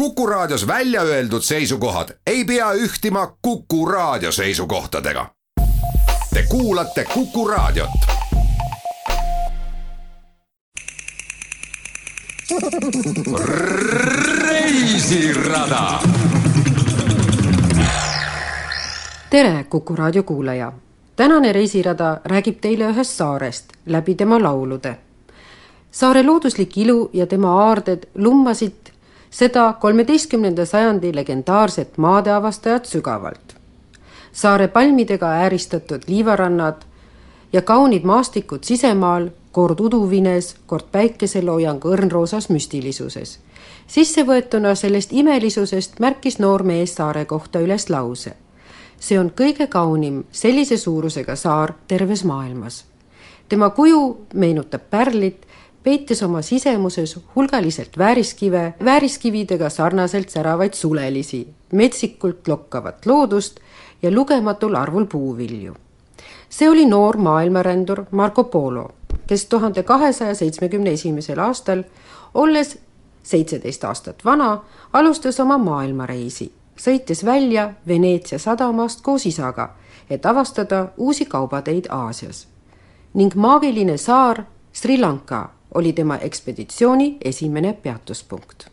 Kuku Raadios välja öeldud seisukohad ei pea ühtima Kuku Raadio seisukohtadega. Te kuulate Kuku Raadiot. reisirada. tere, Kuku raadio kuulaja. tänane reisirada räägib teile ühest saarest läbi tema laulude. saare looduslik ilu ja tema aarded lummasid seda kolmeteistkümnenda sajandi legendaarset maadeavastajat sügavalt. saare palmidega ääristatud liivarannad ja kaunid maastikud sisemaal, kord uduvines, kord päikeseloojang õrnroosas müstilisuses. sissevõetuna sellest imelisusest märkis noor mees saare kohta üles lause. see on kõige kaunim sellise suurusega saar terves maailmas. tema kuju meenutab pärlit peites oma sisemuses hulgaliselt vääriskive, vääriskividega sarnaselt säravaid sulelisi, metsikult lokkavat loodust ja lugematul arvul puuvilju. see oli noor maailmarändur Marco Polo, kes tuhande kahesaja seitsmekümne esimesel aastal, olles seitseteist aastat vana, alustas oma maailmareisi, sõites välja Veneetsia sadamast koos isaga, et avastada uusi kaubateid Aasias. ning maagiline saar Sri Lanka oli tema ekspeditsiooni esimene peatuspunkt.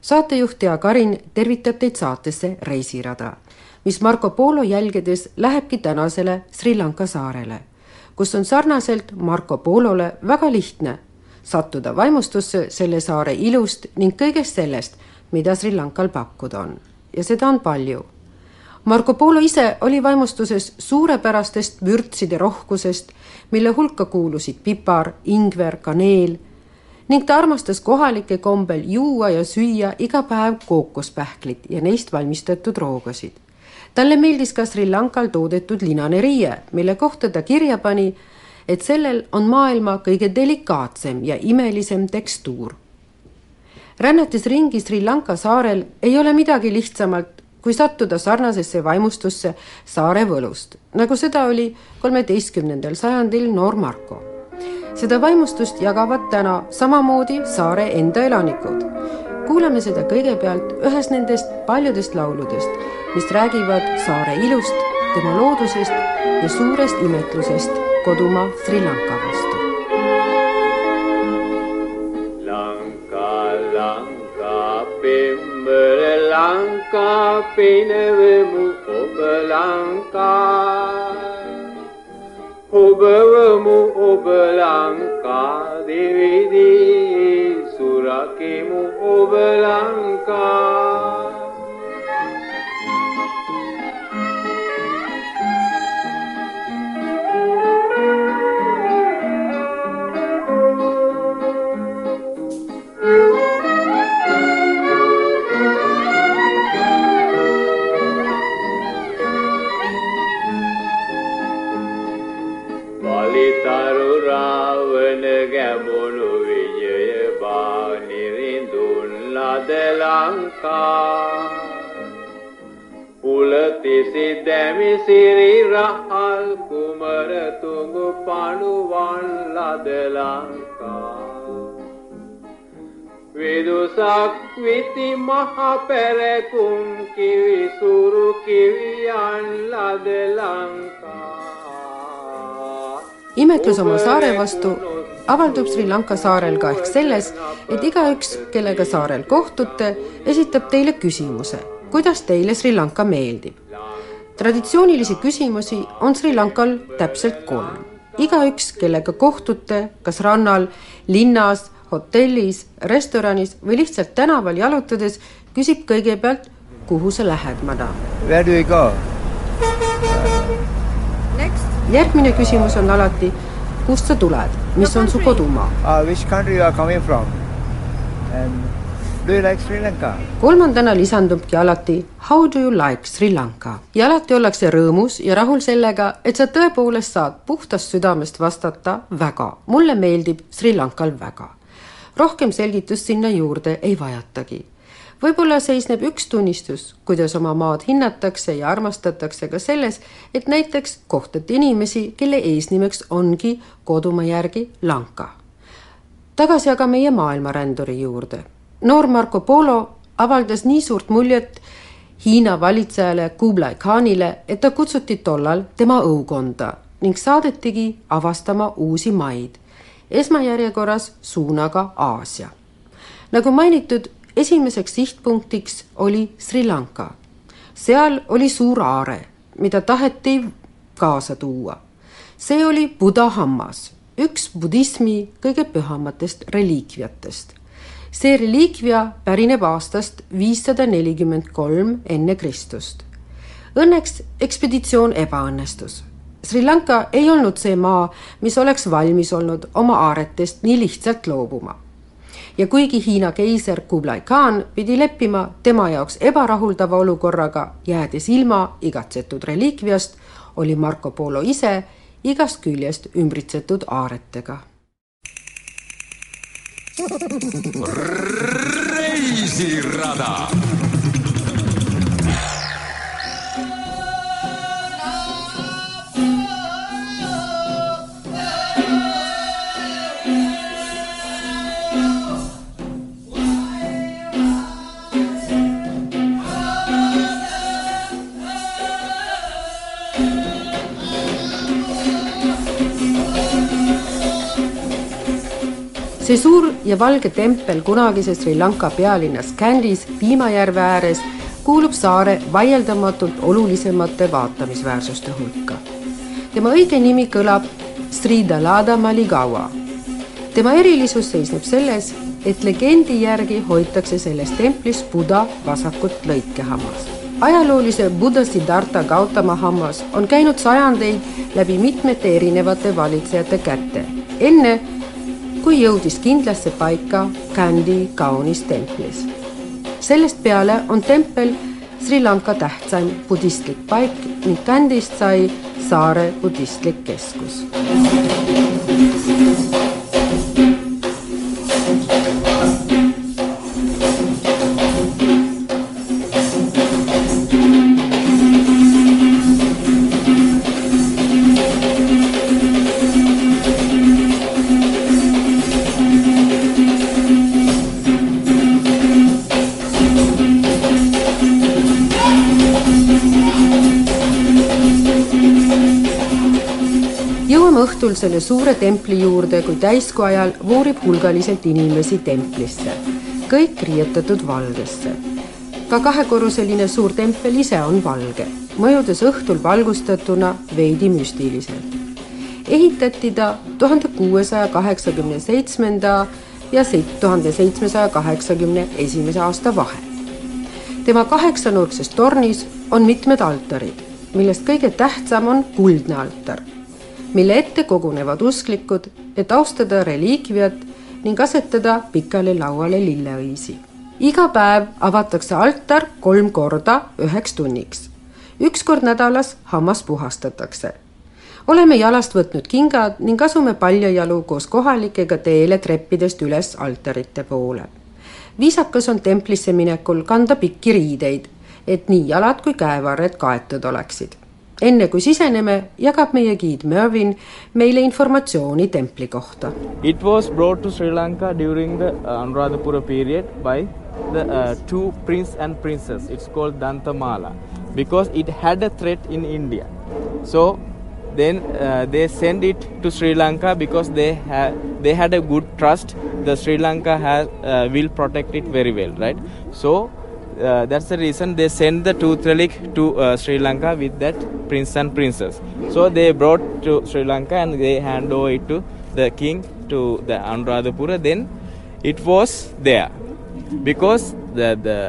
saatejuht Tea Karin tervitab teid saatesse Reisirada, mis Marco Polo jälgedes lähebki tänasele Sri Lanka saarele, kus on sarnaselt Marco Polole väga lihtne sattuda vaimustusse selle saare ilust ning kõigest sellest, mida Sri Lankal pakkuda on. ja seda on palju Marco Polo ise oli vaimustuses suurepärastest vürtside rohkusest, mille hulka kuulusid pipar, ingver, kaneel ning ta armastas kohalike kombel juua ja süüa iga päev kookospähklit ja neist valmistatud roogasid. talle meeldis ka Sri Lankal toodetud linane riie, mille kohta ta kirja pani, et sellel on maailma kõige delikaatsem ja imelisem tekstuur. rännates ringi Sri Lanka saarel ei ole midagi lihtsamalt kui sattuda sarnasesse vaimustusse saare võlust, nagu seda oli kolmeteistkümnendal sajandil noor Marko. seda vaimustust jagavad täna samamoodi saare enda elanikud. kuulame seda kõigepealt ühes nendest paljudest lauludest, mis räägivad saare ilust, tema loodusest ja suurest imetlusest kodumaa Sri Lanka Lanka පෙනවමු ඔබ ලංකා ඔබවමු ඔබ ලංකා දෙවිදී සුරකිමු ඔබ ලංකා. ලංකා පුලතිසි දැමි සිරි රහල් කුමර තුඟු පණුවන් ලද ලංකා විදුසක් විති මහ පැරකුම් කිවි සුරු කිවියන් ලද Lanka imetlus oma saare vastu avaldub Sri Lanka saarel ka ehk selles, et igaüks, kellega saarel kohtute, esitab teile küsimuse, kuidas teile Sri Lanka meeldib. traditsioonilisi küsimusi on Sri Lankal täpselt kolm. igaüks, kellega kohtute, kas rannal, linnas, hotellis, restoranis või lihtsalt tänaval jalutades, küsib kõigepealt, kuhu sa lähed, madam. Where do you go? järgmine küsimus on alati kust sa tuled, mis on su kodumaa uh,? Which country you are coming from? And do you like Sri Lanka? kolmandana lisandubki alati How do you like Sri Lanka ja alati ollakse rõõmus ja rahul sellega, et sa tõepoolest saad puhtast südamest vastata väga, mulle meeldib Sri Lankal väga. rohkem selgitust sinna juurde ei vajatagi võib-olla seisneb üks tunnistus, kuidas oma maad hinnatakse ja armastatakse ka selles, et näiteks kohtati inimesi, kelle eesnimeks ongi kodumaa järgi lanka. tagasi aga meie maailmaränduri juurde. noor Marco Polo avaldas nii suurt muljet Hiina valitsejale Kublai Khanile, et ta kutsuti tollal tema õukonda ning saadetigi avastama uusi maid, esmajärjekorras suunaga Aasia. nagu mainitud, esimeseks sihtpunktiks oli Sri Lanka. seal oli suur aare, mida taheti kaasa tuua. see oli Buda hammas, üks budismi kõige pühamatest reliikviatest. see reliikvia pärineb aastast viissada nelikümmend kolm enne Kristust. Õnneks ekspeditsioon ebaõnnestus Sri Lanka ei olnud see maa, mis oleks valmis olnud oma aaretest nii lihtsalt loobuma. Ja kuigi Hiina keiser Kublai Khan pidi leppima tema jaoks ebarahuldava olukorraga, jäädes ilma igatsetud reliikviast, oli Marco Polo ise igast küljest ümbritsetud aaretega. reisirada see suur ja valge tempel kunagises Sri Lanka pealinnas Kandis piimajärve ääres kuulub saare vaieldamatult olulisemate vaatamisväärsuste hulka. tema õige nimi kõlab Sri Dalada Maligawa. tema erilisus seisneb selles, et legendi järgi hoitakse selles templis Buda vasakut lõikehammas ajaloolise Buddha Siddhartha Gautama hammas on käinud sajandeid läbi mitmete erinevate valitsejate kätte, enne kui jõudis kindlasse paika Kandi kaunis templis. sellest peale on tempel Sri Lanka tähtsaim budistlik paik ning Kandist sai saare budistlik keskus. Õhtul selle suure templi juurde, kui täiskuu ajal voorib hulgaliselt inimesi templisse, kõik riietatud valgesse. ka kahekorruseline suur tempel ise on valge, mõjudes õhtul valgustatuna veidi müstiliselt. ehitati ta tuhande kuuesaja kaheksakümne seitsmenda ja tuhande seitsmesaja kaheksakümne esimese aasta vahel. tema kaheksanurkses tornis on mitmed altarid, millest kõige tähtsam on kuldne altar mille ette kogunevad usklikud, et austada reliikviat ning asetada pikali lauale lilleõisi. iga päev avatakse altar kolm korda üheks tunniks. üks kord nädalas hammas puhastatakse. oleme jalast võtnud kingad ning asume paljajalu koos kohalikega teele treppidest üles altarite poole. viisakas on templisse minekul kanda pikki riideid, et nii jalad kui käevarred kaetud oleksid enne kui siseneme, jagab meie giid Mervin meile informatsiooni templi kohta. It was brought to Sri Lanka during the uh, Anuradhapura period by the uh, two prince and princess. It's called Dantamala because it had a threat in India. So then uh, they send it to Sri Lanka because they had they had a good trust. The Sri Lanka has uh, will protect it very well, right? So uh, that's the reason they sent the tooth relic to uh, Sri Lanka with that prince and princess. So they brought to Sri Lanka and they hand over it to the king to the Anuradhapura. Then it was there because the the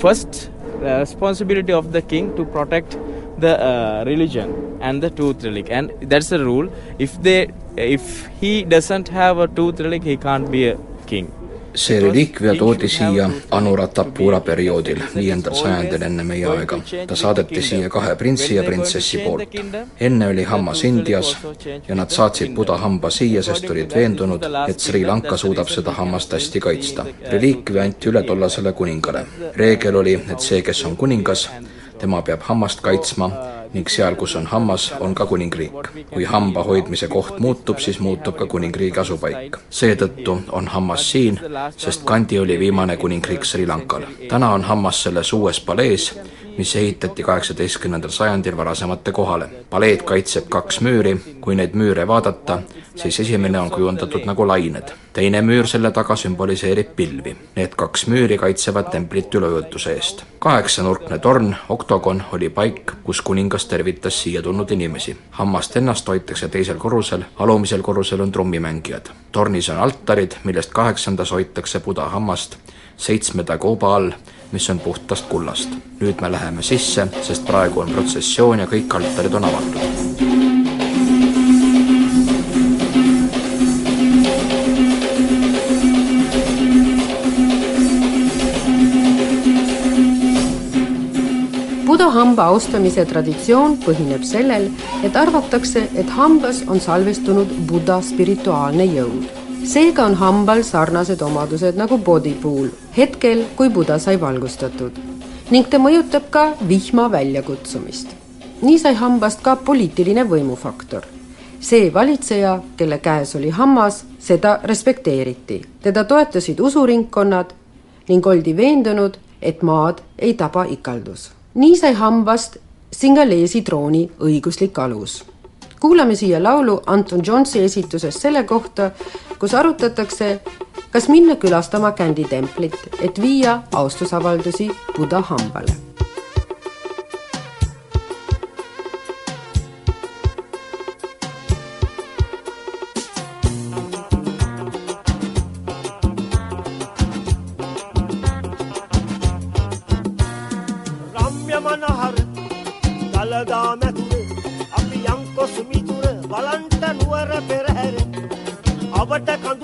first uh, responsibility of the king to protect the uh, religion and the tooth relic and that's the rule if they if he doesn't have a tooth relic he can't be a king see reliikvia toodi siia Anuratapura perioodil, viiendal sajandil enne meie aega. ta saadeti siia kahe printsi ja printsessi poolt. enne oli hammas Indias ja nad saatsid Buda hamba siia, sest olid veendunud, et Sri Lanka suudab seda hammast hästi kaitsta. reliikvia anti üle tollasele kuningale. reegel oli, et see, kes on kuningas, tema peab hammast kaitsma ning seal, kus on hammas, on ka kuningriik. kui hamba hoidmise koht muutub, siis muutub ka kuningriigi asupaik. seetõttu on hammas siin, sest Kandi oli viimane kuningriik Sri Lankal. täna on hammas selles uues palees, mis ehitati kaheksateistkümnendal sajandil varasemate kohale. paleed kaitseb kaks müüri, kui neid müüre vaadata, siis esimene on kujundatud nagu lained. teine müür selle taga sümboliseerib pilvi. Need kaks müüri kaitsevad templit üleujutuste eest. kaheksanurkne torn, oktogon, oli paik, kus kuningas tervitas siia tulnud inimesi. hammast ennast hoitakse teisel korrusel, alumisel korrusel on trummimängijad. tornis on altarid, millest kaheksandas hoitakse Buda hammast, seitsmenda kauba all mis on puhtast kullast. nüüd me läheme sisse, sest praegu on protsessioon ja kõik altarid on avatud. Buda hamba austamise traditsioon põhineb sellel, et arvatakse, et hambas on salvestunud Buda spirituaalne jõud. Seega on hambal sarnased omadused nagu boodipuul hetkel, kui Buda sai valgustatud ning ta mõjutab ka vihma väljakutsumist. nii sai hambast ka poliitiline võimufaktor. see valitseja, kelle käes oli hammas, seda respekteeriti, teda toetasid usuringkonnad ning oldi veendunud, et maad ei taba ikaldus nii sai hambast Singaleesi trooni õiguslik alus. Kuulame siia laulu Anton Jonsi esitusest selle kohta, kus arutatakse, kas minna külastama Kändi templit, et viia austusavaldusi Buda hambale খবরটা control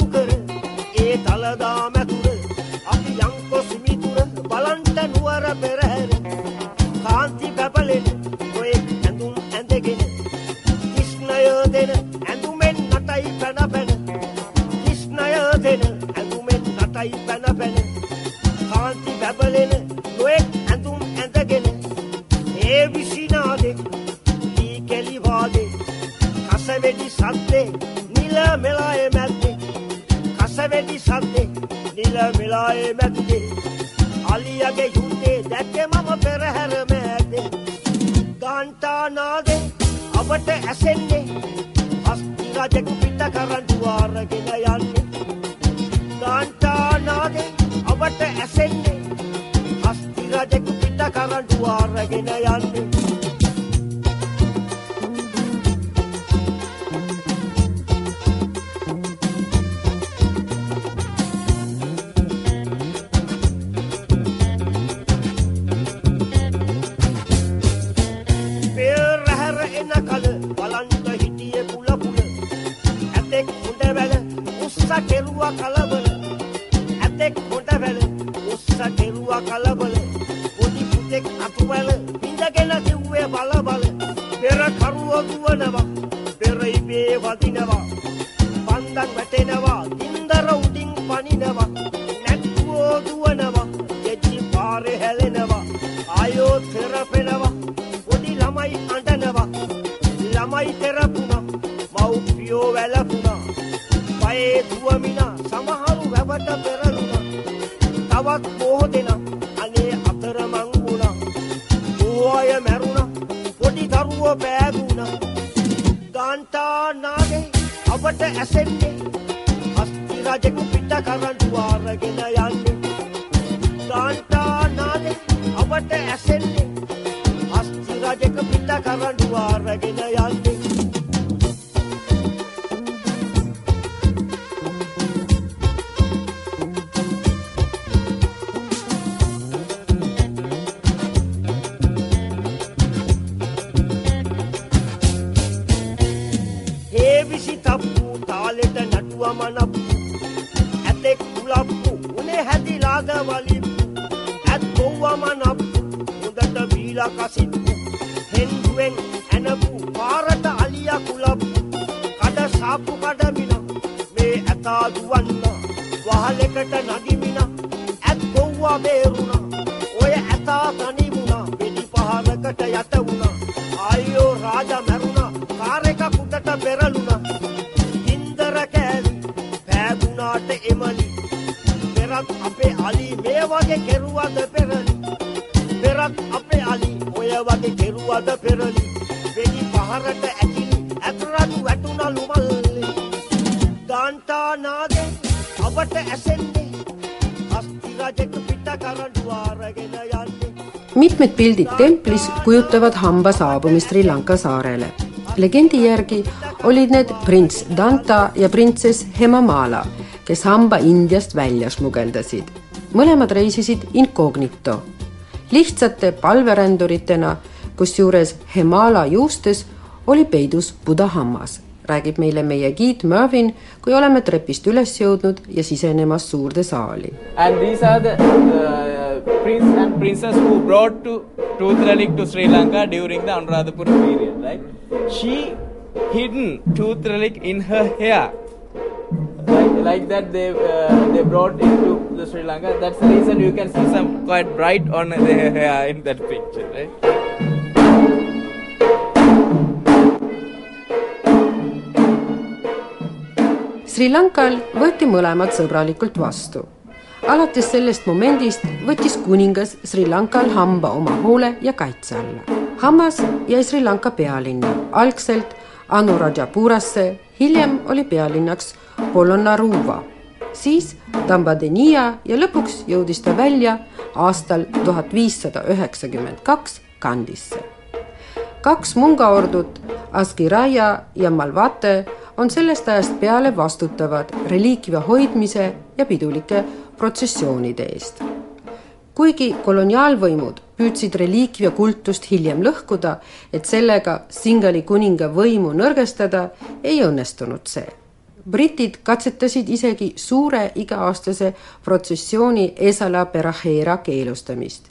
ඇතෙක් හොඳ වැල උස්ස කෙරුවා කලබල. ඇතෙක් හොඳ වැල උස්ස කෙරුවා කලබල. පොඩි පුතෙක් අතුවැල ඉඳගෙන කිව්වේ බල බල පෙර කරුව දුවනවා පෙර ඉබේ වදිනවා. පන්දන් වැටෙනවා පයේ දුවමිනා සමහරු වැවට පෙරලුණා තවත් බොහෝ දෙනා අනේ අතරමං වුණා. බොහෝ අය මැරුණා. පොඩි දරුවෝ බෑගුණා ගාන්ටානාගේ අපට ඇසෙන්නේ හස්ති රජෙකු පිට කරන්ටු ආරගෙන යන්නේ. ගාන්ටානාගේ අපට ඇසෙන්නේ කඩ සාප්පු කඩමින මේ ඇතා දුවන්න. වහලෙකට නගිමින ඇත් බොව්වා බේරුණා. ඔය ඇතා තනිවුණා වෙඩි පහරකට යට වුණා. ආයි පෙරලුණා. ඉන්දර කෑලි පෑගුණාට එමලි. පෙරත් අපේ අලි මේ වගේ කෙරුවද පෙරලි. පෙරත් අපේ අලි ඔය වගේ කෙරුවද පෙරලි. වෙඩි පහරට mitmed pildid templis kujutavad hamba saabumist Sri Lanka saarele. legendi järgi olid need prints Danta ja printsess Hemamala, kes hamba Indiast välja smugeldasid. mõlemad reisisid incognito, lihtsate palveränduritena, kusjuures Hemala juustes oli peidus Buda hammas räägib meile meie giid Mervin, kui oleme trepist üles jõudnud ja sisenemas suurde saali. And these are the uh, prince and princess who brought to Tooth Relic to Sri Lanka during the Anuradhapura period, right? She hidden Tooth Relic in her hair. Like, like that they uh, they brought into the Sri Lanka. That's the reason you can see some quite bright on their hair in that picture, right? Sri Lankal võeti mõlemad sõbralikult vastu. alates sellest momendist võttis kuningas Sri Lankal hamba oma hoole ja kaitse alla. hammas jäi Sri Lanka pealinna, algselt Anurajapurasse, hiljem oli pealinnaks Polonnaruva, siis Tambadenia ja lõpuks jõudis ta välja aastal tuhat viissada üheksakümmend kaks Kandisse kaks mungaordut, Askiraja ja Malvate, on sellest ajast peale vastutavad reliikvia hoidmise ja pidulike protsessioonide eest. kuigi koloniaalvõimud püüdsid reliikvia kultust hiljem lõhkuda, et sellega Singali kuninga võimu nõrgestada, ei õnnestunud see. britid katsetasid isegi suure iga-aastase protsessiooni Esala Perahera keelustamist.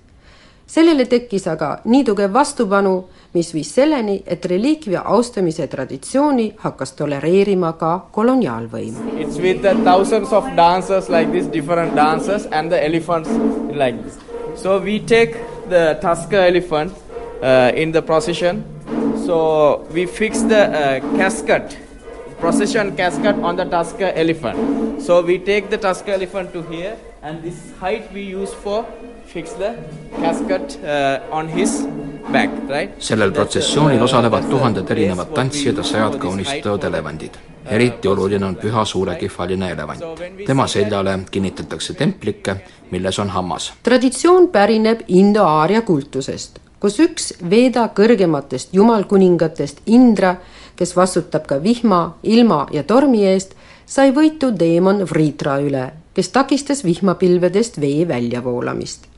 sellele tekkis aga nii tugev vastupanu, mis viis selleni, et reliikvia austamise traditsiooni hakkas tolereerima ka koloniaalvõim. It's with the thousands of dancers like this, different dancers, and the elephants like this. So we take the Tusker elephant uh, in the procession. So we fix the uh, casket, procession casket on the Tusker elephant. So we take the Tusker elephant to here, and this height we use for fix the casket uh, on his back, right? sellel protsessioonil osalevad tuhanded erinevad tantsijad ja sajad kaunistatud elevandid. eriti oluline on püha suurekifaline elevant. tema seljale kinnitatakse templikke, milles on hammas. traditsioon pärineb Indo-Aaria kultusest, kus üks Veeda kõrgematest jumalkuningatest Indra, kes vastutab ka vihma, ilma ja tormi eest, sai võitu teemon Vritra üle, kes takistas vihmapilvedest vee väljavoolamist.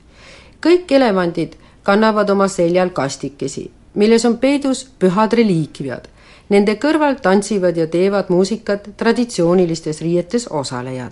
Kõik elevandid kannavad oma seljal kastikesi, milles on peidus pühad reliikviad. Nende kõrval tantsivad ja teevad muusikat traditsioonilistes riietes osalejad.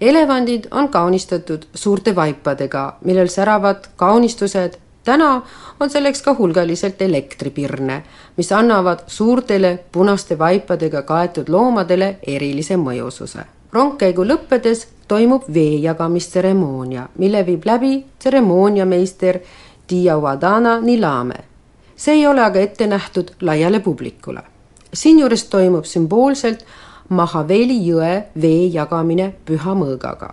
elevandid on kaunistatud suurte vaipadega, millel säravad kaunistused. täna on selleks ka hulgaliselt elektripirne, mis annavad suurtele punaste vaipadega kaetud loomadele erilise mõjususe rongkäigu lõppedes toimub vee jagamistseremoonia, mille viib läbi tseremooniameister Diawadana Nilame. see ei ole aga ette nähtud laiale publikule. siinjuures toimub sümboolselt Mahaveli jõe vee jagamine püha mõõgaga.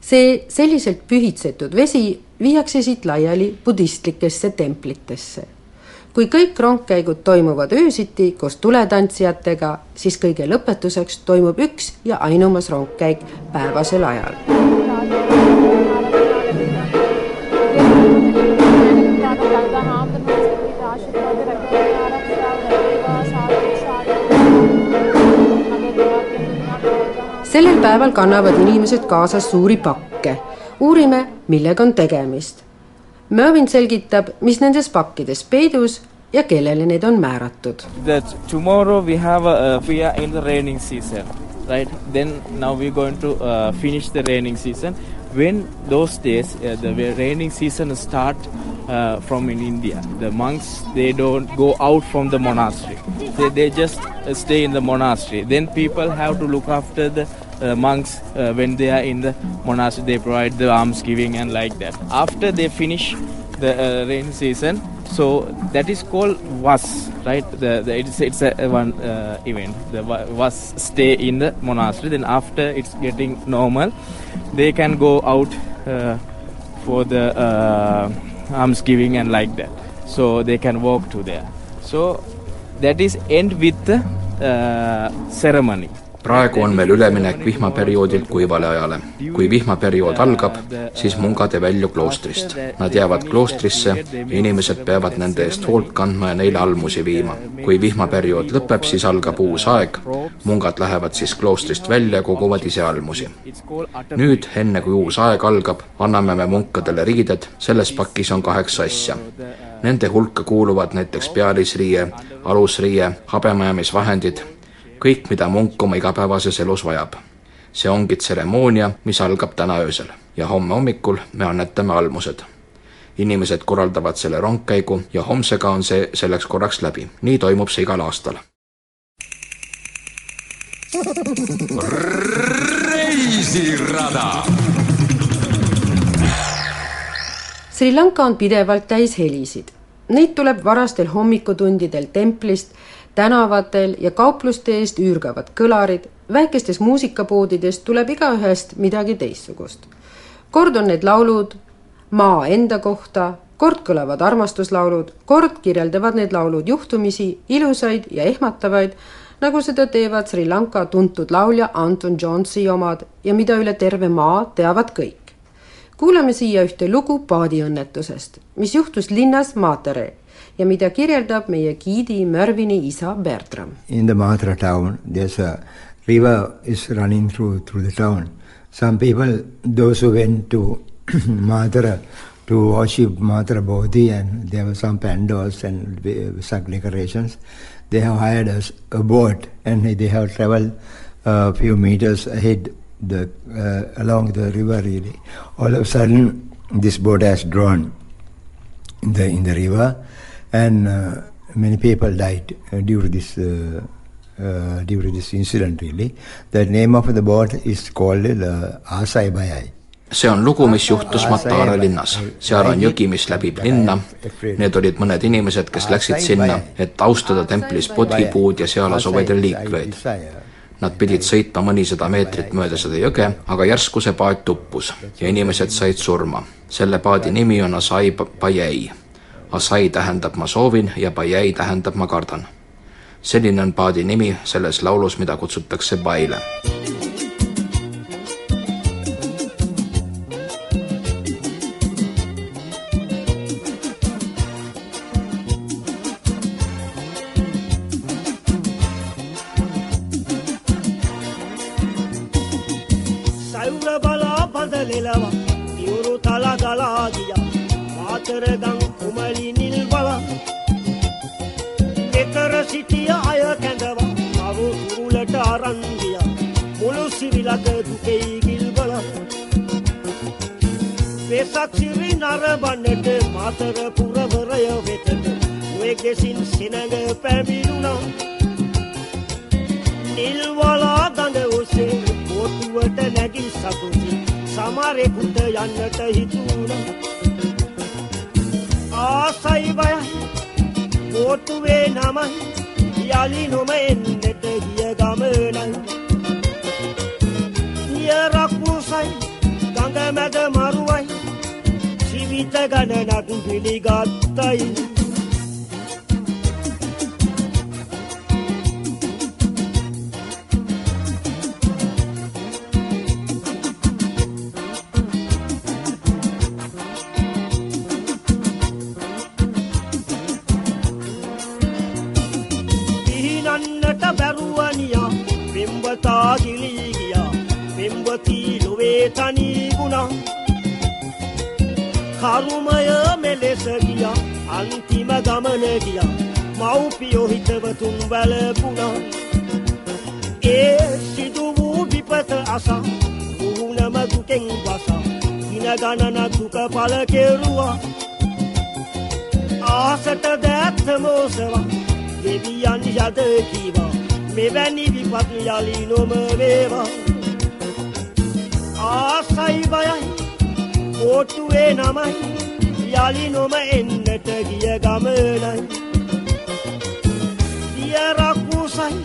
see selliselt pühitsetud vesi viiakse siit laiali budistlikesse templitesse kui kõik rongkäigud toimuvad öösiti koos tuletantsijatega, siis kõige lõpetuseks toimub üks ja ainumas rongkäik päevasel ajal. sellel päeval kannavad inimesed kaasas suuri pakke. uurime, millega on tegemist Mervin selgitab, mis nendes pakkides peidus ja kellele need on määratud. Tomorrow we have a, we are in the raining season, right? Then now we're going to uh, finish the raining season. When those days uh, the raining season start uh, from in India, the monks they don't go out from the monastery. They, they just uh, stay in the monastery. Then people have to look after the monks uh, when they are in the monastery they provide the alms giving and like that after they finish the uh, rain season. So that is called was right. The, the it's it's a, a one uh, event. The wa- was stay in the monastery. Then after it's getting normal, they can go out uh, for the uh, almsgiving and like that. So they can walk to there. So that is end with the uh, ceremony. Praegu on meil üleminek vihmaperioodilt kuivale ajale. kui vihmaperiood algab, siis mungad ei välju kloostrist. Nad jäävad kloostrisse ja inimesed peavad nende eest hoolt kandma ja neile almusi viima. kui vihmaperiood lõpeb, siis algab uus aeg, mungad lähevad siis kloostrist välja ja koguvad ise almusi. nüüd, enne kui uus aeg algab, anname me munkadele riided, selles pakis on kaheksa asja. Nende hulka kuuluvad näiteks pealisriie, alusriie, habemajamisvahendid, kõik, mida munk oma igapäevases elus vajab. see ongi tseremoonia, mis algab täna öösel ja homme hommikul me annetame almused. inimesed korraldavad selle rongkäigu ja homsega on see selleks korraks läbi. nii toimub see igal aastal. reisirada Sri Lanka on pidevalt täis helisid. Neid tuleb varastel hommikutundidel templist, tänavatel ja kaupluste eest üürgavad kõlarid, väikestes muusikapoodides tuleb igaühest midagi teistsugust. kord on need laulud maa enda kohta, kord kõlavad armastuslaulud, kord kirjeldavad need laulud juhtumisi, ilusaid ja ehmatavaid, nagu seda teevad Sri Lanka tuntud laulja Anton Jonesi omad ja mida üle terve maa teavad kõik. kuulame siia ühte lugu paadiõnnetusest, mis juhtus linnas Maatere ja mida kirjeldab meie giidi Mörvini isa Bertram. in the Mathura town, there's a river is running through through the town. Some people, those who went to Mathura to worship Mathura Bodhi, and there were some pandals and some decorations. They have hired us a boat, and they have traveled a few meters ahead the uh, along the river. Really, all of a sudden, this boat has drawn in the in the river, and uh, many people died uh, due to this uh, uh, due to this incident. Really, the name of the boat is called the Asai Bayai. see on lugu, mis juhtus Matara linnas. seal on jõgi, mis läbib linna. Need olid mõned inimesed, kes läksid sinna, et austada templis podhipuud ja seal asuvaid reliikveid. Nad pidid sõitma mõnisada meetrit mööda seda jõge, aga järsku see paat uppus ja inimesed said surma. selle paadi nimi on Asai Bayei ma sai tähendab ma soovin ja baiei tähendab ma kardan. selline on paadi nimi selles laulus, mida kutsutakse baile. ಸಾಯುರ ಬಲ ಬದಲಿಲವ ಇವರು ತಲ ತಲಾಗಿಯ ಮಾತರೆ ಗಂಗ මුළු සිරිලක දුකෙයි ගිල්බල වෙසක් සිරි නරබන්නට මාතර පුරවරය වෙතට ඔයගෙසින් සිනඟ පැමිණුණා නිල්වලා ගඳ ඔසේ බෝටුවට නැගිල් සතුසි සමරෙකුට යන්නට හිතුණ ආසයි බයයි බෝටුවේ නමයි යළි නොම එන්නට ගිය ගමනයි මැද මරුවයි. ජීවිත ගණනක් පිළිගත්තයි. කරුමය මෙලෙස ගියා. අන්තිම ගමන ගියා. මව්පියෝ හිතවතුන් වැලපුුණා ඒ සිදු වූ විපත අසා පුහුණම දුකෙන් වසා ඉන ගණන දුක පල කෙරුවා. ආසට දැත්තමෝසවා දෙවියන් යද කීවා. මෙවැනි විපත් යලි නොම වේවා ආසයි බයයි ඕටුවේ නමයි යළි නොම එන්නට ගිය ගමනයි දියරක් වූසයි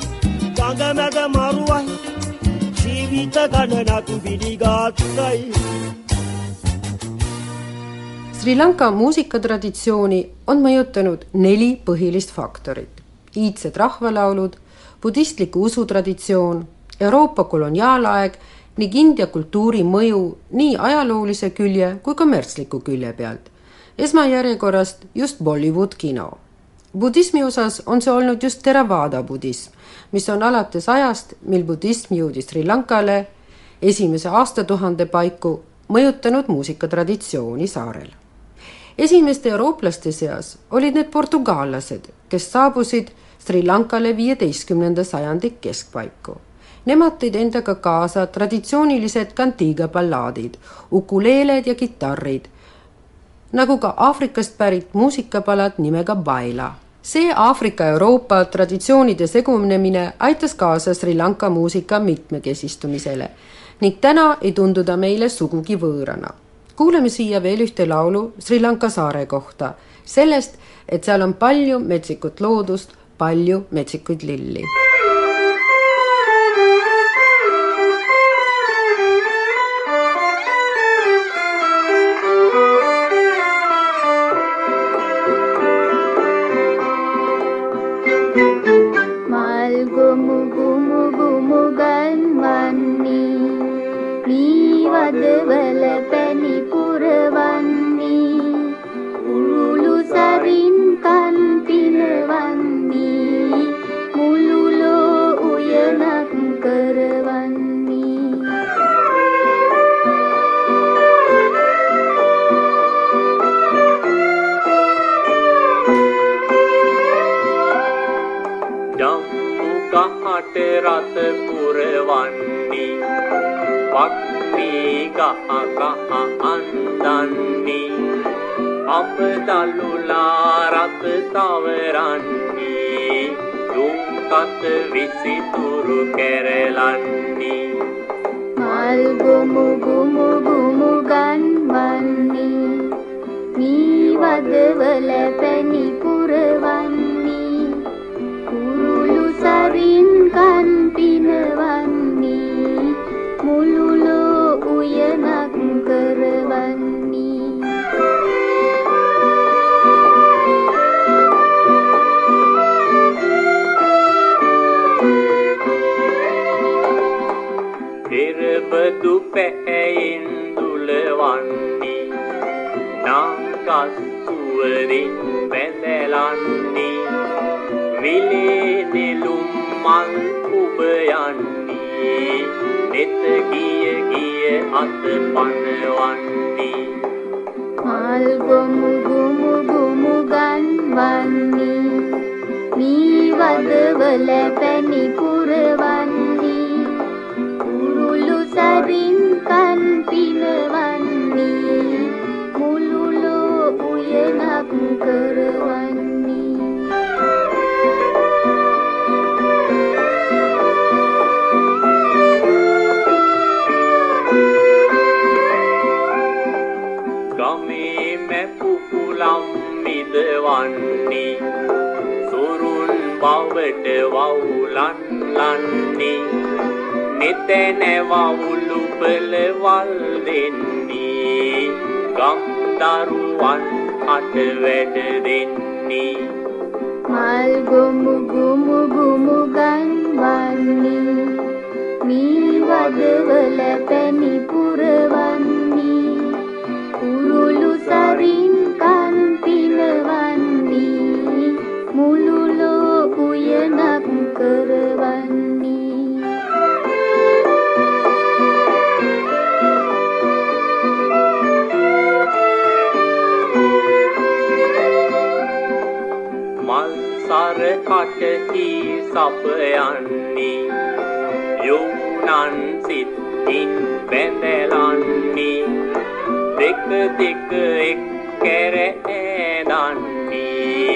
ගඟ මැද මරුවයි ජීවිත ගණනක් පිළිගත්තයි Sri Lanka muusikatraditsiooni on mõjutanud neli põhilist faktorit. iidsed rahvalaulud, budistlik usutraditsioon, Euroopa koloniaalaeg ning India kultuuri mõju nii ajaloolise külje kui kommertsliku külje pealt. esmajärjekorrast just Bollywood kino. budismi osas on see olnud just Theravada budism, mis on alates ajast, mil budism jõudis Sri Lankale esimese aastatuhande paiku mõjutanud muusikatraditsiooni saarel esimeste eurooplaste seas olid need portugaallased, kes saabusid Sri Lankale viieteistkümnenda sajandi keskpaiku. Nemad tõid endaga kaasa traditsioonilised kantiiga ballaadid, ukuleeled ja kitarrid, nagu ka Aafrikast pärit muusikapalad nimega baila. see Aafrika-Euroopa traditsioonide segunemine aitas kaasa Sri Lanka muusika mitmekesistumisele ning täna ei tundu ta meile sugugi võõrana kuulame siia veel ühte laulu Sri Lanka saare kohta, sellest, et seal on palju metsikut loodust, palju metsikuid lilli. මී වදවල පැණි පුරවන්නේ කුරුළු සරින් කන් පිනවන්නේ මුළු ලෝ උයනක් කරවන්නේ. යම් උකහට රත පුරවන්නේ. ගහ ගහ අන්දන්නේ. අප දළුලා රත සවරන්නේ දුම්කත විසිතුරු කැරලන්නේ. මල් ගොමු ගුමු ගුමු ගන්වන්නේ නීවදවල පැණි පුරවන්නේ. කුරුළු සරින් කන් පිනවන්නේ පැහැයින් දුලවන්නේ නාගස්සුවරින් බැඳලන්නේ විලේ නෙළුම් මල් උබයන්නේ නෙත ගිය ගිය අත පනවන්නේ. මල් ගොමු ගුමු ගුමු ගන්වන්නේ. නීවදවල පැණි පුරවන්නේ. කුරුළු සරින් කන් පිනවන්නේ මුළු ලෝ උයනක් කරවන්නේ. ගමේ මැපුපුලම් මිදවන්නේ සුරුන් බවට වවුලන් ලන්නේ මෙතැන වවුල උපලවල් දෙන්නේ ගම් දරුවන් අට වැඩ දෙන්නේ. මල් ගොමු ගොමු ගොමු ගන් වන්නේ. මී වදවල පැණි කටහි සපයන්නේ. යොවුනන් සිත්තින් බැඳලන්නේ. දෙක දෙක එක් කැර ඇදන්නේ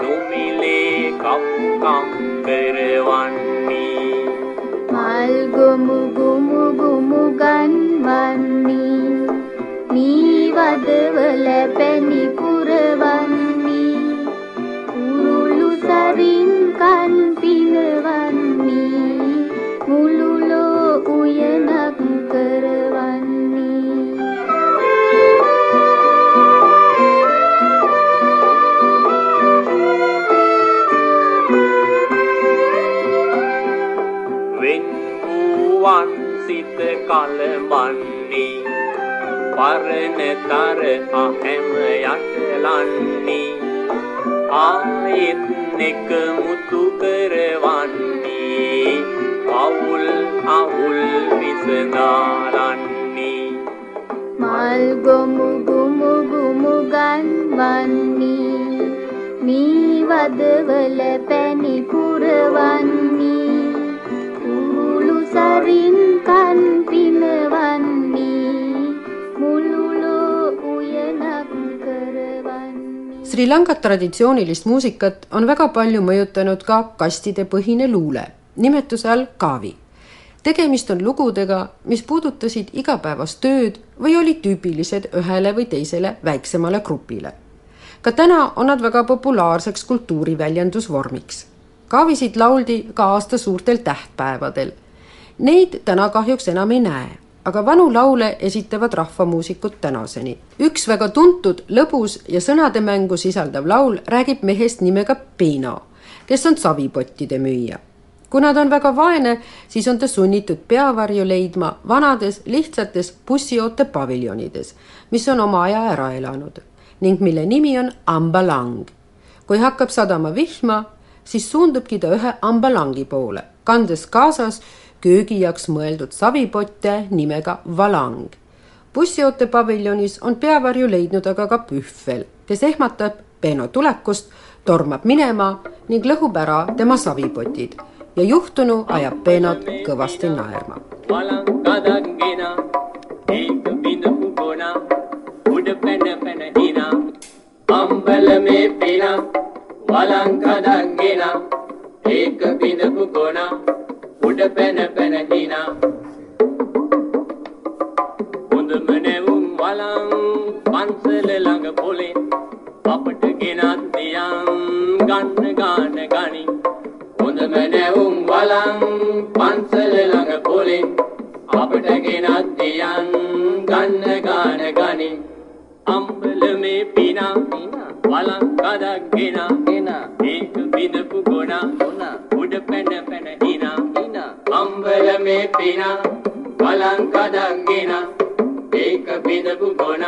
නොමිලේ කප්කම් කරවන්නේ. මල් ගොමු ගුමු ගුමු ගන්වන්නේ. නීවදවල පැණි කලඹන්නේ පරණ තර අහැම යටලන්නේ. ආයෙත් එක මුතු කරවන්නේ. අවුල් අවුල් විසඳාලන්නේ. මල් ගොමු ගුමු ගුමු ගන්වන්නේ. මීවදවල පැණි පුරවන්නේ. කුළු සරින් Sri Lanka traditsioonilist muusikat on väga palju mõjutanud ka kastide põhine luule, nimetuse all kaavi. tegemist on lugudega, mis puudutasid igapäevast tööd või olid tüüpilised ühele või teisele väiksemale grupile. ka täna on nad väga populaarseks kultuuriväljendusvormiks. kaavisid lauldi ka aasta suurtel tähtpäevadel. Neid täna kahjuks enam ei näe aga vanu laule esitavad rahvamuusikud tänaseni. üks väga tuntud, lõbus ja sõnademängu sisaldav laul räägib mehest nimega Peino, kes on savipottide müüja. kuna ta on väga vaene, siis on ta sunnitud peavarju leidma vanades lihtsates bussioote paviljonides, mis on oma aja ära elanud ning mille nimi on ambalang. kui hakkab sadama vihma, siis suundubki ta ühe ambalangi poole, kandes kaasas köögi jaoks mõeldud savipotte nimega valang. bussioote paviljonis on peavarju leidnud aga ka Pühvel, kes ehmatab Beno tulekust, tormab minema ning lõhub ära tema savipotid. Ja juhtunu ajab Benot kõvasti naerma. அம்பலமே பினா வலங்கதங்கினா ஏக பினகு கோணா පැන හින අම්බල මේ පින වලංකදක්ගෙන ඒක බිඳපු ගොන උඩ පැන පැන හින. හොඳම නැවුම් වලං පන්සල ළඟ පොලෙන් අපට ගෙනත් දියන් ගන්න ගාන ගනි හොඳම නැවුම් වලං පන්සල ළඟ පොලෙන් අපට ගෙනත් දියන් ගන්න ගාන ගනි අම්බල මේ පිනා වලං කදක් ගෙන. ඒක බිඳපු ගොන. උඩ පැන පැන හින අම්බල මේ පිනා වලං කදක් ගෙන ඒක බිඳපු ගොන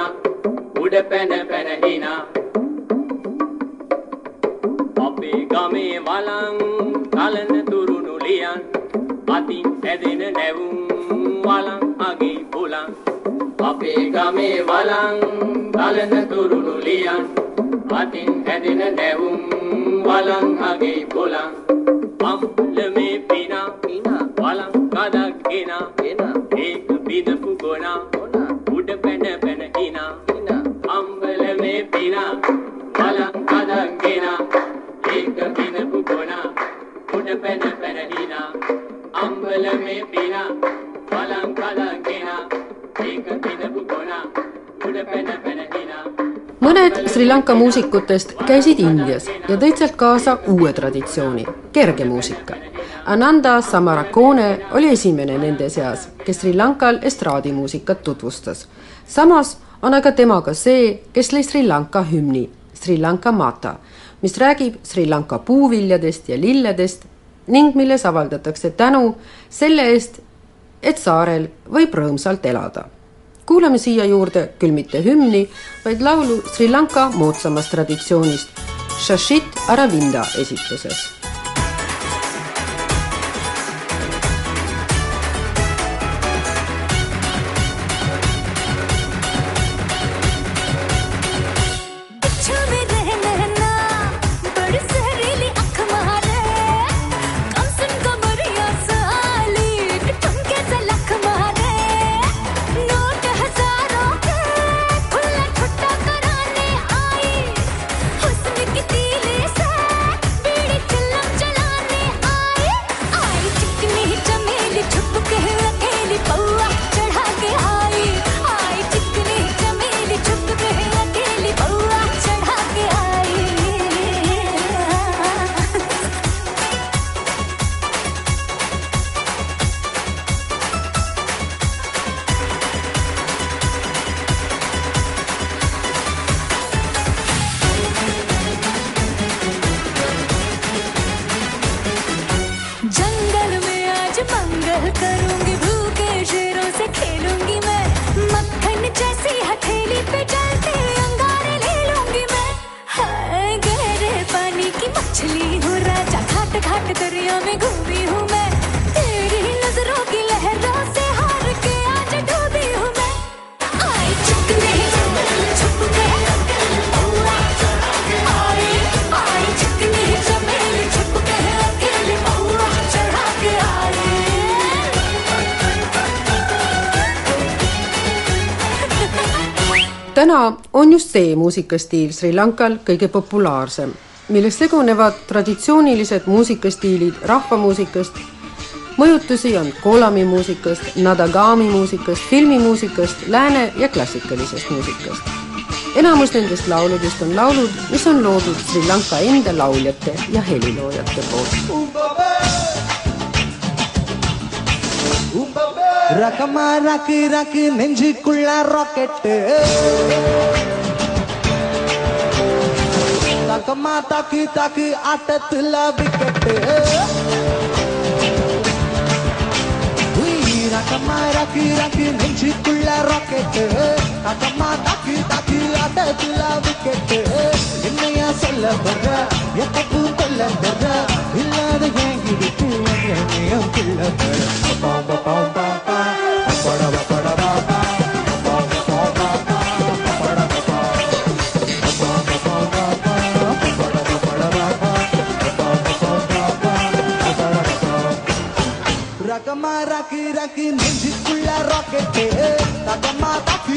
උඩ පැන පැන හින. අපේ ගමේ වලං කලන තුරුණු ලියන් අතින් ඇදෙන නැවුම් වලං අගේ පුලන් අපේ ගමේ වලං කලන තුරුණු ලියන් අතින් ඇදෙන නැවුම් වලං අගේ පුලන් අම්ල මේ පිනා වලං කදක් ගෙන ඒක බිඳපු ගොන උඩ පැන පැන හින අම්බල මේ පිනා වලං කදක් ගෙන ඒක බිඳපු ගොන උඩ පැන පැන හින අම්බල මේ පිනා වලං කදක් ගෙන ඒක බිඳපු ගොන උඩ පැන පැන හින mõned Sri Lanka muusikutest käisid Indias ja tõid sealt kaasa uue traditsiooni, kergemuusika. Ananda Samarakone oli esimene nende seas, kes Sri Lankal estraadimuusikat tutvustas. samas on aga tema ka see, kes lõi Sri Lanka hümni, Sri Lanka Mata, mis räägib Sri Lanka puuviljadest ja lilledest ning milles avaldatakse tänu selle eest, et saarel võib rõõmsalt elada kuulame siia juurde küll mitte hümni, vaid laulu Sri Lanka moodsamast traditsioonist, Shashit Aravinda esituses मंगल करूँगी, भूखे शेरों से खेलूँगी मैं। मक्खन जैसी हथेली पे चलते अंगारे ले लूँगी मैं। हाय, गहरे पानी की मछली हूँ, राजा घाट घाट दरिया में घूमी हूँ। Täna on just see muusikastiil Sri Lankal kõige populaarsem, milles segunevad traditsioonilised muusikastiilid rahvamuusikast, mõjutusi on kolami muusikast, nadagami muusikast, filmimuusikast, lääne- ja klassikalisest muusikast. enamus nendest lauludest on laulud, mis on loodud Sri Lanka enda lauljate ja heliloojate poolt. ரகமா ரக்கு ரக்கு நெஞ்சுக்குள்ள ராக்கெட்டு தக்கமா தாக்கு தாக்கு ஆட்டத்துல விக்கெட்டு ரகமா ரக்கு ரக்கு நெஞ்சுக்குள்ள ராக்கெட்டு தக்கமா தாக்கு தாக்கு ஆட்டத்துல விக்கெட்டு என்னையா சொல்ல வர்ற? எப்பவும் கொல்ல வர்ற? இல்லாத ஏங்கிடுத்து என்னையும் கிள்ள வர்ற. ரக்கு ரக்கு நெஞ்சுக்குள்ள ராக்கெட்டு தகமா தாக்கு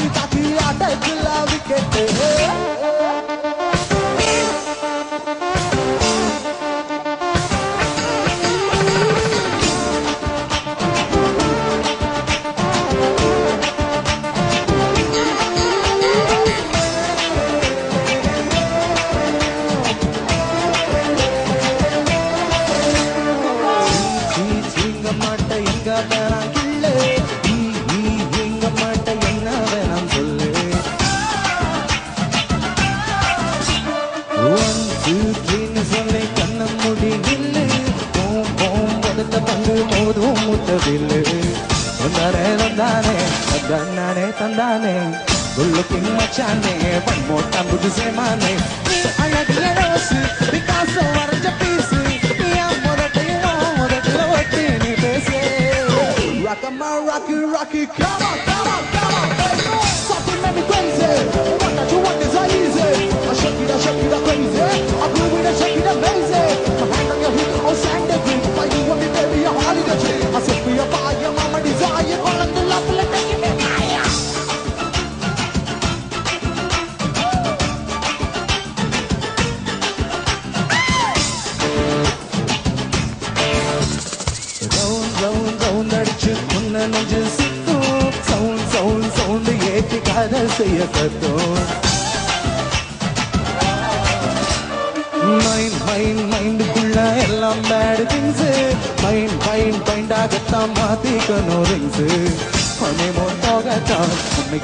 जाने वन मोर टाइम गुड से माने।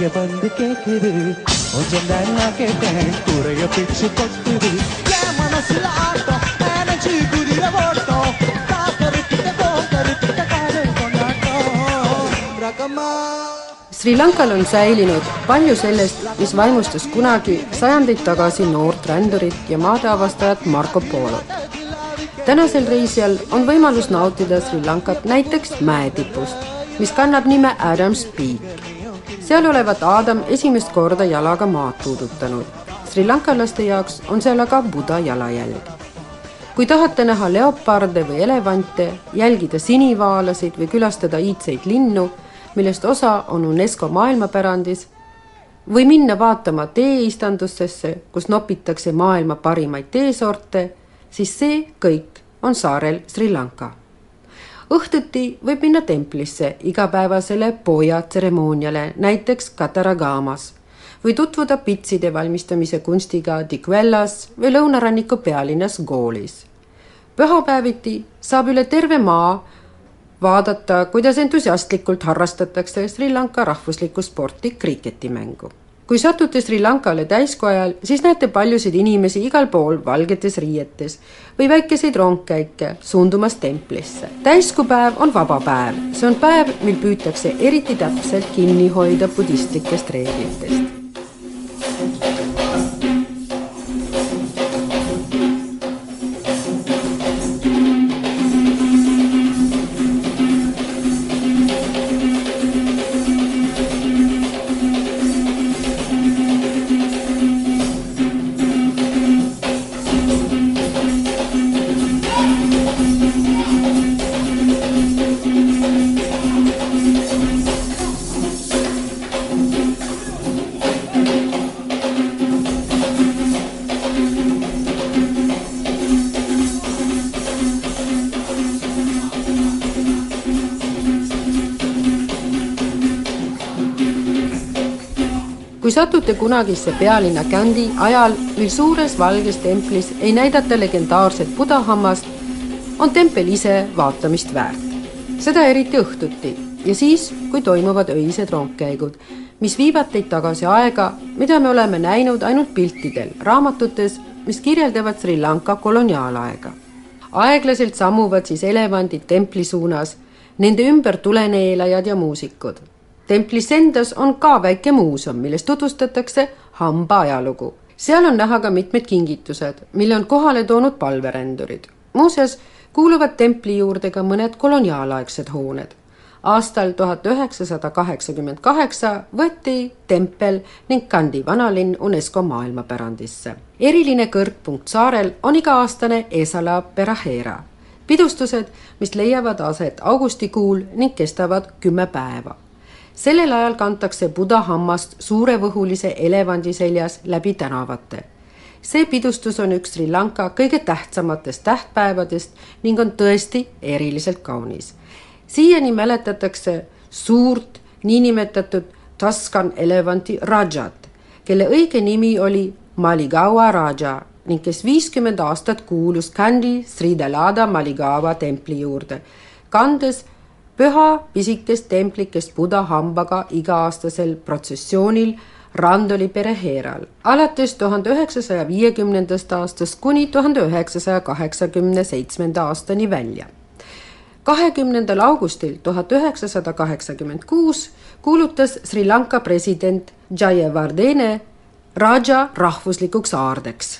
உண்மைக்கு வந்து கேக்குது கொஞ்சம் தான் நான் கேட்டேன் குறைய பிச்சு கொட்டுது என் மனசுல ஆட்டம் நினைச்சு குதிரை ஓட்டம் காக்கருக்கிட்ட கோக்கருக்கிட்ட காதல் கொண்டாட்டம் ரகமா Sri Lankal on säilinud palju sellest, mis vaimustas kunagi sajandeid tagasi noort rändurit ja maadeavastajat Marco Polot. tänasel reisijal on võimalus nautida Sri Lankat näiteks mäetipust, mis kannab nime Adams Peak. seal olevat Adam esimest korda jalaga maad puudutanud. Sri Lankalaste jaoks on seal aga Buda jalajälg. kui tahate näha leoparde või elevante, jälgida sinivaalasid või külastada iidseid linnu, millest osa on UNESCO maailmapärandis, või minna vaatama teeistandustesse, kus nopitakse maailma parimaid teesorte, siis see kõik on saarel Sri Lanka. Õhtuti võib minna templisse igapäevasele poja tseremooniale, näiteks Kataragamas või tutvuda pitside valmistamise kunstiga Dikvellas või lõunaranniku pealinnas Goolis. pühapäeviti saab üle terve maa vaadata, kuidas entusiastlikult harrastatakse Sri Lanka rahvuslikku sporti kriketimängu. kui satute Sri Lankale täiskojal, siis näete paljusid inimesi igal pool valgetes riietes või väikeseid rongkäike suundumas templisse. täiskuupäev on vaba päev, see on päev, mil püütakse eriti täpselt kinni hoida budistlikest reeglitest. Kui satute kunagisse pealinna Gandhi ajal, mil suures valges templis ei näidata legendaarset budahammast, on tempel ise vaatamist väärt. seda eriti õhtuti ja siis, kui toimuvad öised rongkäigud, mis viivad teid tagasi aega, mida me oleme näinud ainult piltidel, raamatutes, mis kirjeldavad Sri Lanka koloniaalaega. aeglaselt sammuvad siis elevandid templi suunas, nende ümber tuleneelajad ja muusikud templis endas on ka väike muuseum, milles tutvustatakse hamba ajalugu. seal on näha ka mitmed kingitused, mille on kohale toonud palverändurid. muuseas kuuluvad templi juurde ka mõned koloniaalaegsed hooned. aastal tuhat üheksasada kaheksakümmend kaheksa võeti tempel ning Kandi vanalinn UNESCO maailmapärandisse. eriline kõrgpunkt saarel on iga-aastane Esala Perahera pidustused, mis leiavad aset augustikuul ning kestavad kümme päeva sellel ajal kantakse buda hammast suurevõhulise elevandi seljas läbi tänavate. see pidustus on üks Sri Lanka kõige tähtsamatest tähtpäevadest ning on tõesti eriliselt kaunis. siiani mäletatakse suurt niinimetatud Tuscan elevanti Rajat, kelle õige nimi oli Maligawa Raja ning kes viiskümmend aastat kuulus Kandi Sri Dalada Maligawa templi juurde, kandes püha pisikest templikest Buda hambaga iga-aastasel protsessioonil Randoli pereheeral alates tuhande üheksasaja viiekümnendast aastast kuni tuhande üheksasaja kaheksakümne seitsmenda aastani välja. kahekümnendal augustil tuhat üheksasada kaheksakümmend kuus kuulutas Sri Lanka president Jayawardene Raja rahvuslikuks aardeks,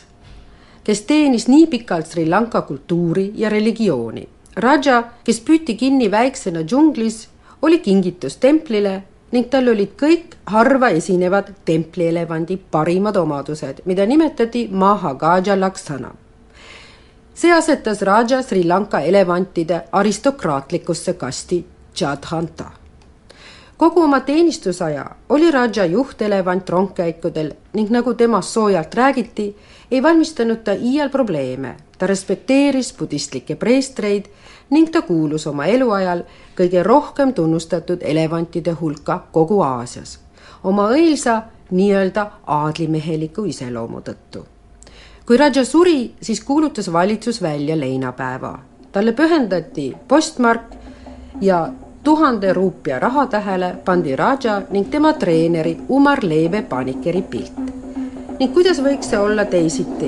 kes teenis nii pikalt Sri Lanka kultuuri ja religiooni Raja, kes püüti kinni väiksena džunglis, oli kingitus templile ning tal olid kõik harva esinevad templielevandi parimad omadused, mida nimetati Mahagaja Laksana. see asetas Raja Sri Lanka elevantide aristokraatlikusse kasti Jadhanta. kogu oma teenistusaja oli Raja juhtelevant rongkäikudel ning nagu temast soojalt räägiti, ei valmistanud ta iial probleeme. ta respekteeris budistlikke preestreid ning ta kuulus oma eluajal kõige rohkem tunnustatud elevantide hulka kogu Aasias oma õilsa nii-öelda aadlimeheliku iseloomu tõttu. kui Raja suri, siis kuulutas valitsus välja leinapäeva. talle pühendati postmark ja tuhande ruupia rahatähele pandi Raja ning tema treeneri Umar Leebe Panikeri pilt. Ning kuidas võiks see olla teisiti?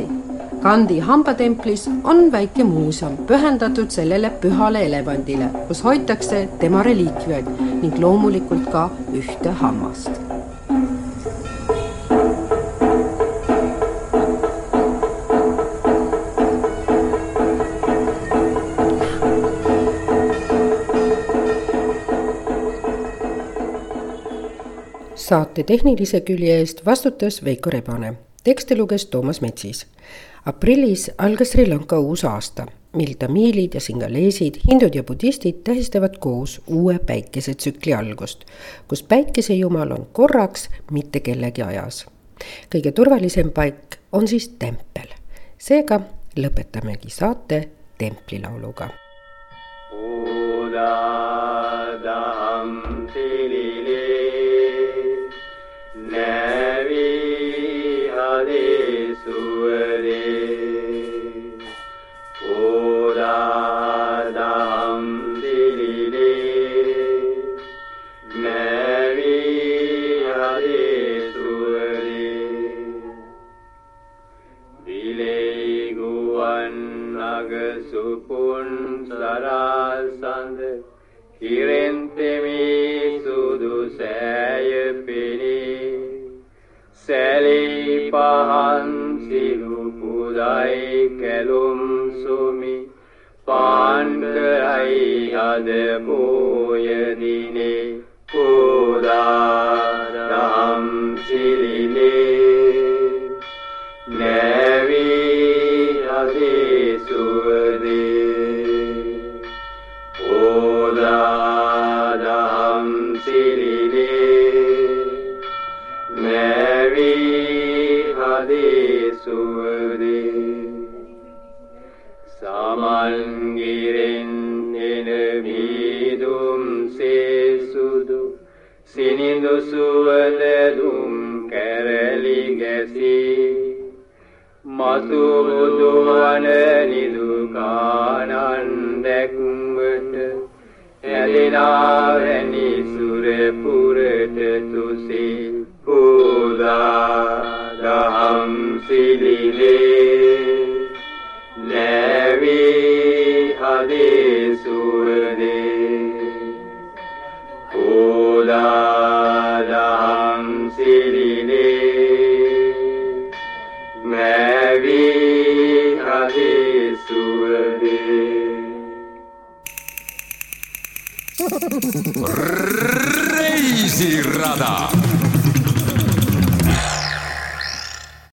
Kandi hambatemplis on väike muuseum pühendatud sellele pühale elevandile, kus hoitakse tema reliikviaid ning loomulikult ka ühte hammast saate tehnilise külje eest vastutas Veiko Rebane, tekste luges Toomas Metsis aprillis algas Sri Lanka uus aasta, mil tamiilid ja singaleesid, hindud ja budistid tähistavad koos uue päikesetsükli algust, kus päikesejumal on korraks mitte kellegi ajas. kõige turvalisem paik on siis tempel. seega lõpetamegi saate templilauluga. Udadam සෙන්තෙමි සුදු සෑය පිරි සැලී පහන් සිරු පුදයි කැලුම් සුමි. පාන් කරයි අද පෝය දිනේ සිනිඳු සුවඳ දුම් කැරලි ගැසී. මතු බුදු වන නිදු කානන් දැක්වට ඇලිනාවැනි සුර පුරට තුසී. පූදා දහම් සිලිලේ ලැවී හදේ සුවදේ. Reisirada